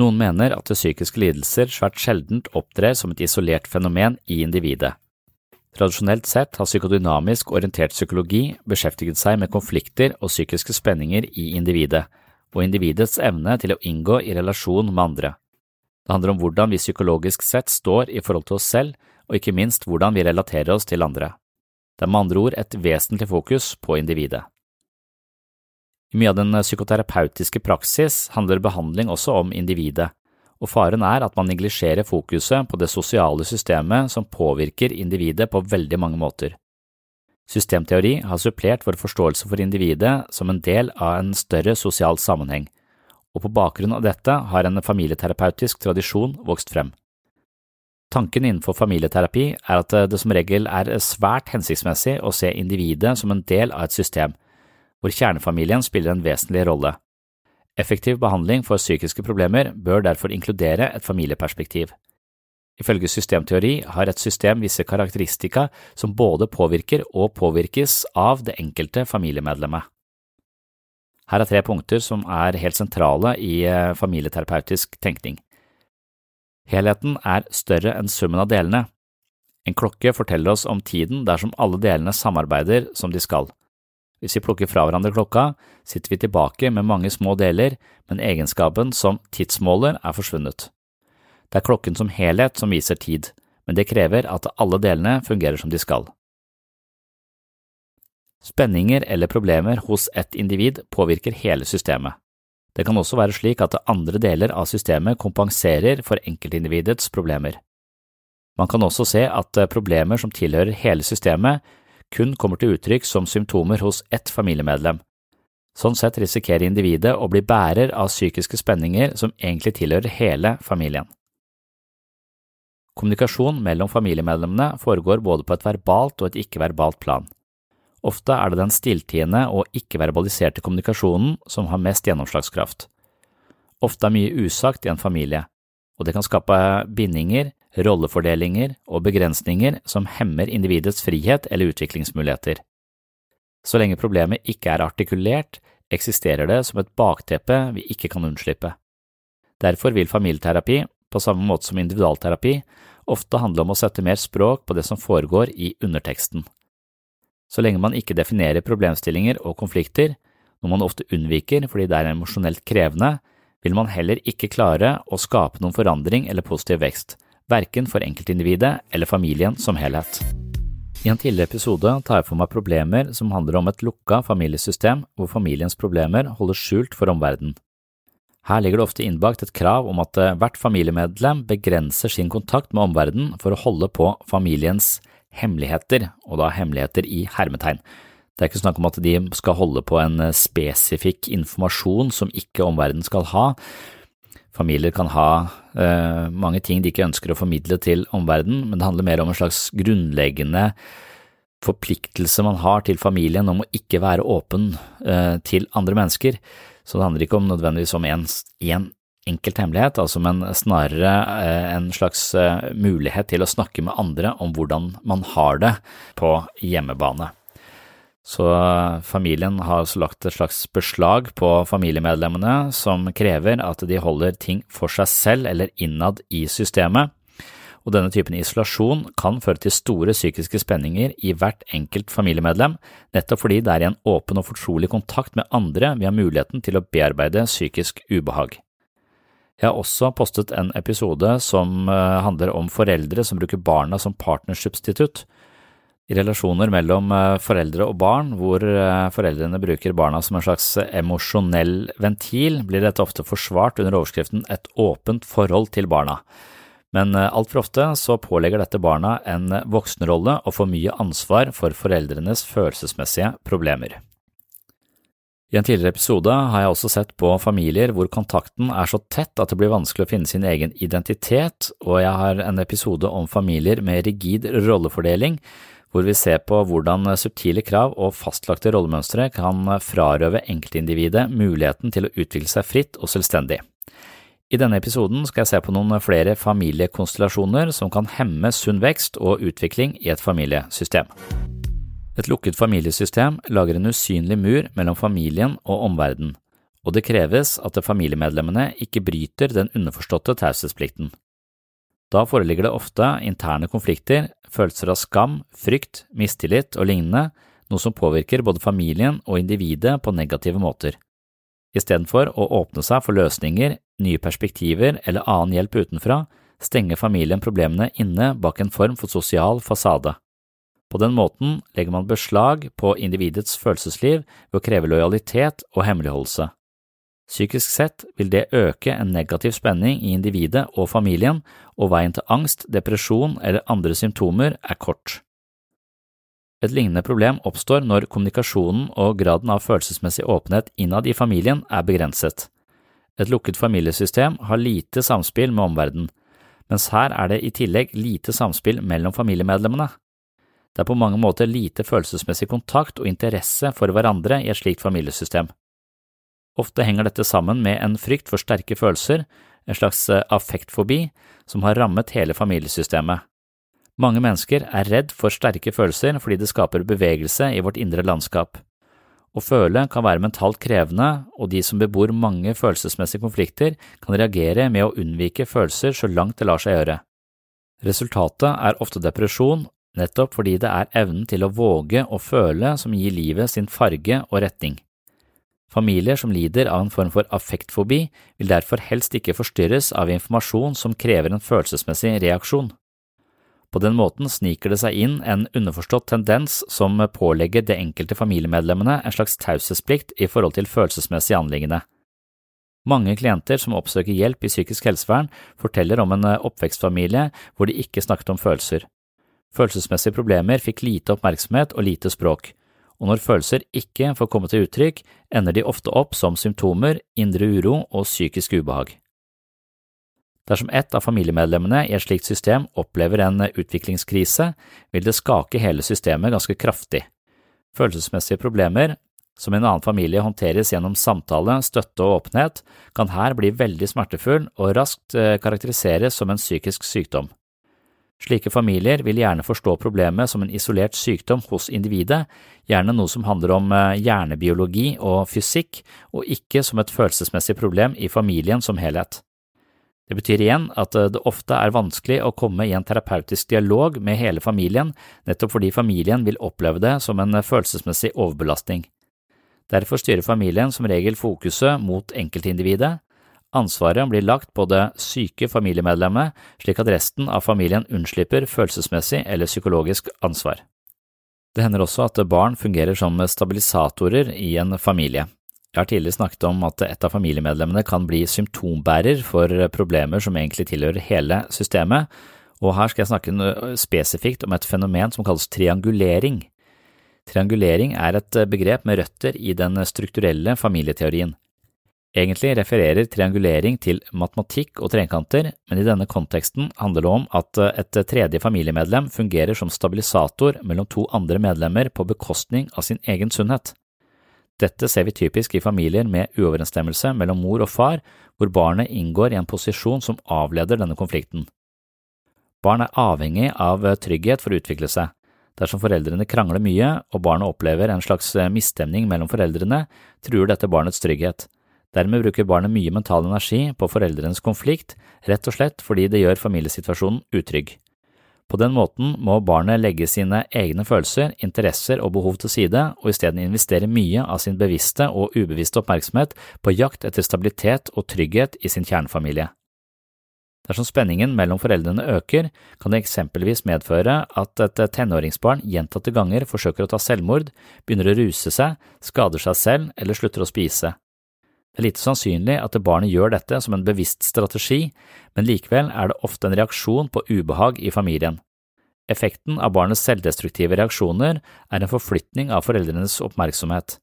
Noen mener at psykiske lidelser svært sjeldent opptrer som et isolert fenomen i individet. Tradisjonelt sett har psykodynamisk orientert psykologi beskjeftiget seg med konflikter og psykiske spenninger i individet, og individets evne til å inngå i relasjon med andre. Det handler om hvordan vi psykologisk sett står i forhold til oss selv, og ikke minst hvordan vi relaterer oss til andre. Det er med andre ord et vesentlig fokus på individet. I mye av den psykoterapeutiske praksis handler behandling også om individet, og faren er at man neglisjerer fokuset på det sosiale systemet som påvirker individet på veldig mange måter. Systemteori har supplert vår forståelse for individet som en del av en større sosial sammenheng, og på bakgrunn av dette har en familieterapeutisk tradisjon vokst frem. Tanken innenfor familieterapi er at det som regel er svært hensiktsmessig å se individet som en del av et system, hvor kjernefamilien spiller en vesentlig rolle. Effektiv behandling for psykiske problemer bør derfor inkludere et familieperspektiv. Ifølge systemteori har et system visse karakteristika som både påvirker og påvirkes av det enkelte familiemedlemmet. Her er tre punkter som er helt sentrale i familieterapeutisk tenkning. Helheten er større enn summen av delene. En klokke forteller oss om tiden dersom alle delene samarbeider som de skal. Hvis vi plukker fra hverandre klokka, sitter vi tilbake med mange små deler, men egenskapen som tidsmåler er forsvunnet. Det er klokken som helhet som viser tid, men det krever at alle delene fungerer som de skal. Spenninger eller problemer hos ett individ påvirker hele systemet. Det kan også være slik at andre deler av systemet kompenserer for enkeltindividets problemer. Man kan også se at problemer som tilhører hele systemet, kun kommer til uttrykk som symptomer hos ett familiemedlem. Sånn sett risikerer individet å bli bærer av psykiske spenninger som egentlig tilhører hele familien. Kommunikasjon mellom familiemedlemmene foregår både på et verbalt og et ikke-verbalt plan. Ofte er det den stilltiende og ikke-verbaliserte kommunikasjonen som har mest gjennomslagskraft. Ofte er mye usagt i en familie, og det kan skape bindinger, rollefordelinger og begrensninger som hemmer individets frihet eller utviklingsmuligheter. Så lenge problemet ikke er artikulert, eksisterer det som et bakteppe vi ikke kan unnslippe. Derfor vil familieterapi, på samme måte som individualterapi, ofte handle om å sette mer språk på det som foregår i underteksten. Så lenge man ikke definerer problemstillinger og konflikter, noe man ofte unnviker fordi det er emosjonelt krevende, vil man heller ikke klare å skape noen forandring eller positiv vekst, verken for enkeltindividet eller familien som helhet. I en tidligere episode tar jeg for meg problemer som handler om et lukka familiesystem hvor familiens problemer holdes skjult for omverdenen. Her ligger det ofte innbakt et krav om at hvert familiemedlem begrenser sin kontakt med omverdenen for å holde på familiens hemmeligheter, og da hemmeligheter i hermetegn. Det er ikke snakk om at de skal holde på en spesifikk informasjon som ikke omverdenen skal ha. Familier kan ha eh, mange ting de ikke ønsker å formidle til omverdenen, men det handler mer om en slags grunnleggende forpliktelse man har til familien om å ikke være åpen eh, til andre mennesker. Så det handler ikke om nødvendigvis om en, en enkelt hemmelighet, altså, men snarere eh, en slags eh, mulighet til å snakke med andre om hvordan man har det på hjemmebane. Så familien har altså lagt et slags beslag på familiemedlemmene som krever at de holder ting for seg selv eller innad i systemet, og denne typen isolasjon kan føre til store psykiske spenninger i hvert enkelt familiemedlem, nettopp fordi det er i en åpen og fortrolig kontakt med andre vi har muligheten til å bearbeide psykisk ubehag. Jeg har også postet en episode som eh, handler om foreldre som bruker barna som partnersubstitutt, i relasjoner mellom eh, foreldre og barn, hvor eh, foreldrene bruker barna som en slags emosjonell ventil, blir dette ofte forsvart under overskriften Et åpent forhold til barna. Men eh, altfor ofte så pålegger dette barna en voksenrolle og for mye ansvar for foreldrenes følelsesmessige problemer. I en tidligere episode har jeg også sett på familier hvor kontakten er så tett at det blir vanskelig å finne sin egen identitet, og jeg har en episode om familier med rigid rollefordeling hvor vi ser på hvordan subtile krav og fastlagte rollemønstre kan frarøve enkeltindividet muligheten til å utvikle seg fritt og selvstendig. I denne episoden skal jeg se på noen flere familiekonstellasjoner som kan hemme sunn vekst og utvikling i et familiesystem. Et lukket familiesystem lager en usynlig mur mellom familien og omverdenen, og det kreves at familiemedlemmene ikke bryter den underforståtte taushetsplikten. Da foreligger det ofte interne konflikter, følelser av skam, frykt, mistillit og lignende, noe som påvirker både familien og individet på negative måter. Istedenfor å åpne seg for løsninger, nye perspektiver eller annen hjelp utenfra, stenger familien problemene inne bak en form for sosial fasade. På den måten legger man beslag på individets følelsesliv ved å kreve lojalitet og hemmeligholdelse. Psykisk sett vil det øke en negativ spenning i individet og familien, og veien til angst, depresjon eller andre symptomer er kort. Et lignende problem oppstår når kommunikasjonen og graden av følelsesmessig åpenhet innad i familien er begrenset. Et lukket familiesystem har lite samspill med omverdenen, mens her er det i tillegg lite samspill mellom familiemedlemmene. Det er på mange måter lite følelsesmessig kontakt og interesse for hverandre i et slikt familiesystem. Ofte henger dette sammen med en frykt for sterke følelser, en slags eh, affektfobi, som har rammet hele familiesystemet. Mange mennesker er redd for sterke følelser fordi det skaper bevegelse i vårt indre landskap. Å føle kan være mentalt krevende, og de som bebor mange følelsesmessige konflikter, kan reagere med å unnvike følelser så langt det lar seg gjøre. Resultatet er ofte depresjon, nettopp fordi det er evnen til å våge å føle som gir livet sin farge og retning. Familier som lider av en form for affektfobi, vil derfor helst ikke forstyrres av informasjon som krever en følelsesmessig reaksjon. På den måten sniker det seg inn en underforstått tendens som pålegger det enkelte familiemedlemmene en slags taushetsplikt i forhold til følelsesmessige anliggende. Mange klienter som oppsøker hjelp i psykisk helsevern, forteller om en oppvekstfamilie hvor de ikke snakket om følelser. Følelsesmessige problemer fikk lite oppmerksomhet og lite språk og når følelser ikke får komme til uttrykk, ender de ofte opp som symptomer, indre uro og psykisk ubehag. Dersom ett av familiemedlemmene i et slikt system opplever en utviklingskrise, vil det skake hele systemet ganske kraftig. Følelsesmessige problemer, som i en annen familie håndteres gjennom samtale, støtte og åpenhet, kan her bli veldig smertefull og raskt eh, karakteriseres som en psykisk sykdom. Slike familier vil gjerne forstå problemet som en isolert sykdom hos individet, gjerne noe som handler om eh, hjernebiologi og fysikk, og ikke som et følelsesmessig problem i familien som helhet. Det betyr igjen at eh, det ofte er vanskelig å komme i en terapeutisk dialog med hele familien, nettopp fordi familien vil oppleve det som en eh, følelsesmessig overbelastning. Derfor styrer familien som regel fokuset mot enkeltindividet, Ansvaret blir lagt på det syke familiemedlemmet, slik at resten av familien unnslipper følelsesmessig eller psykologisk ansvar. Det hender også at barn fungerer som stabilisatorer i en familie. Jeg har tidligere snakket om at et av familiemedlemmene kan bli symptombærer for problemer som egentlig tilhører hele systemet, og her skal jeg snakke spesifikt om et fenomen som kalles triangulering. Triangulering er et begrep med røtter i den strukturelle familieteorien. Egentlig refererer triangulering til matematikk og trekanter, men i denne konteksten handler det om at eh, et tredje familiemedlem fungerer som stabilisator mellom to andre medlemmer på bekostning av sin egen sunnhet. Dette ser vi typisk i familier med uoverensstemmelse mellom mor og far, hvor barnet inngår i en posisjon som avleder denne konflikten. Barn er avhengig av trygghet for å utvikle seg. Dersom foreldrene krangler mye og barnet opplever en slags eh, misstemning mellom foreldrene, truer dette barnets trygghet. Dermed bruker barnet mye mental energi på foreldrenes konflikt, rett og slett fordi det gjør familiesituasjonen utrygg. På den måten må barnet legge sine egne følelser, interesser og behov til side, og isteden investere mye av sin bevisste og ubevisste oppmerksomhet på jakt etter stabilitet og trygghet i sin kjernefamilie. Dersom spenningen mellom foreldrene øker, kan det eksempelvis medføre at et tenåringsbarn gjentatte ganger forsøker å ta selvmord, begynner å ruse seg, skader seg selv eller slutter å spise. Det er lite sannsynlig at barnet gjør dette som en bevisst strategi, men likevel er det ofte en reaksjon på ubehag i familien. Effekten av barnets selvdestruktive reaksjoner er en forflytning av foreldrenes oppmerksomhet.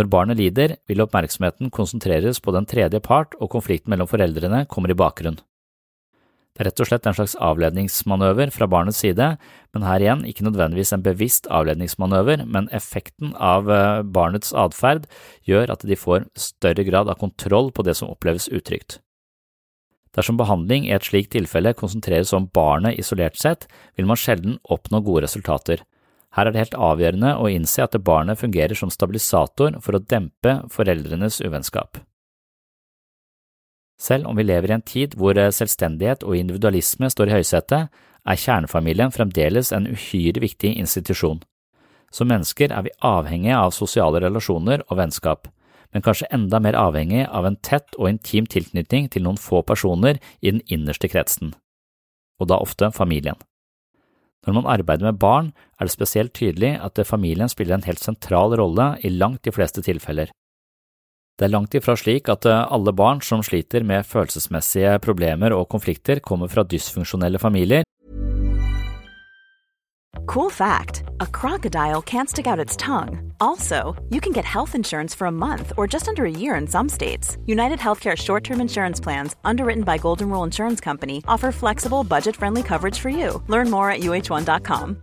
Når barnet lider, vil oppmerksomheten konsentreres på den tredje part, og konflikten mellom foreldrene kommer i bakgrunn. Det er rett og slett en slags avledningsmanøver fra barnets side, men her igjen ikke nødvendigvis en bevisst avledningsmanøver, men effekten av eh, barnets atferd gjør at de får større grad av kontroll på det som oppleves utrygt. Dersom behandling i et slikt tilfelle konsentreres om barnet isolert sett, vil man sjelden oppnå gode resultater. Her er det helt avgjørende å innse at barnet fungerer som stabilisator for å dempe foreldrenes uvennskap. Selv om vi lever i en tid hvor eh, selvstendighet og individualisme står i høysetet, er kjernefamilien fremdeles en uhyre viktig institusjon. Som mennesker er vi avhengige av sosiale relasjoner og vennskap, men kanskje enda mer avhengig av en tett og intim tilknytning til noen få personer i den innerste kretsen, og da ofte familien. Når man arbeider med barn, er det spesielt tydelig at familien spiller en helt sentral rolle i langt de fleste tilfeller. Det er langt ifra slik at eh, alle barn som sliter med følelsesmessige problemer og konflikter, kommer fra dysfunksjonelle familier. Cool fact a crocodile can't stick out its tongue. Also, you can get health insurance for a month or just under a year in some states. United Healthcare short term insurance plans, underwritten by Golden Rule Insurance Company, offer flexible, budget friendly coverage for you. Learn more at uh1.com.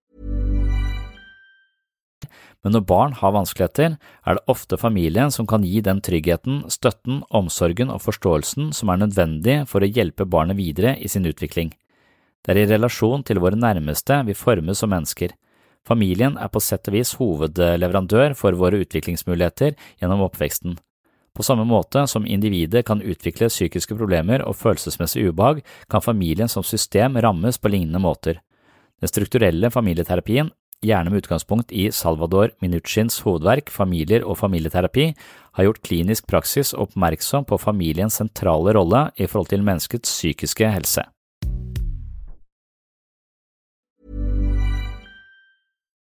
Men når barn har vanskeligheter, er det ofte familien som kan gi den tryggheten, støtten, omsorgen og forståelsen som er nødvendig for å hjelpe barnet videre i sin utvikling. Det er i relasjon til våre nærmeste vi formes som mennesker. Familien er på sett og vis hovedleverandør for våre utviklingsmuligheter gjennom oppveksten. På samme måte som individet kan utvikle psykiske problemer og følelsesmessig ubehag, kan familien som system rammes på lignende måter. Den strukturelle familieterapien gjerne med utgangspunkt i Salvador Minuccins hovedverk Familier og familieterapi, har gjort klinisk praksis oppmerksom på familiens sentrale rolle i forhold til menneskets psykiske helse.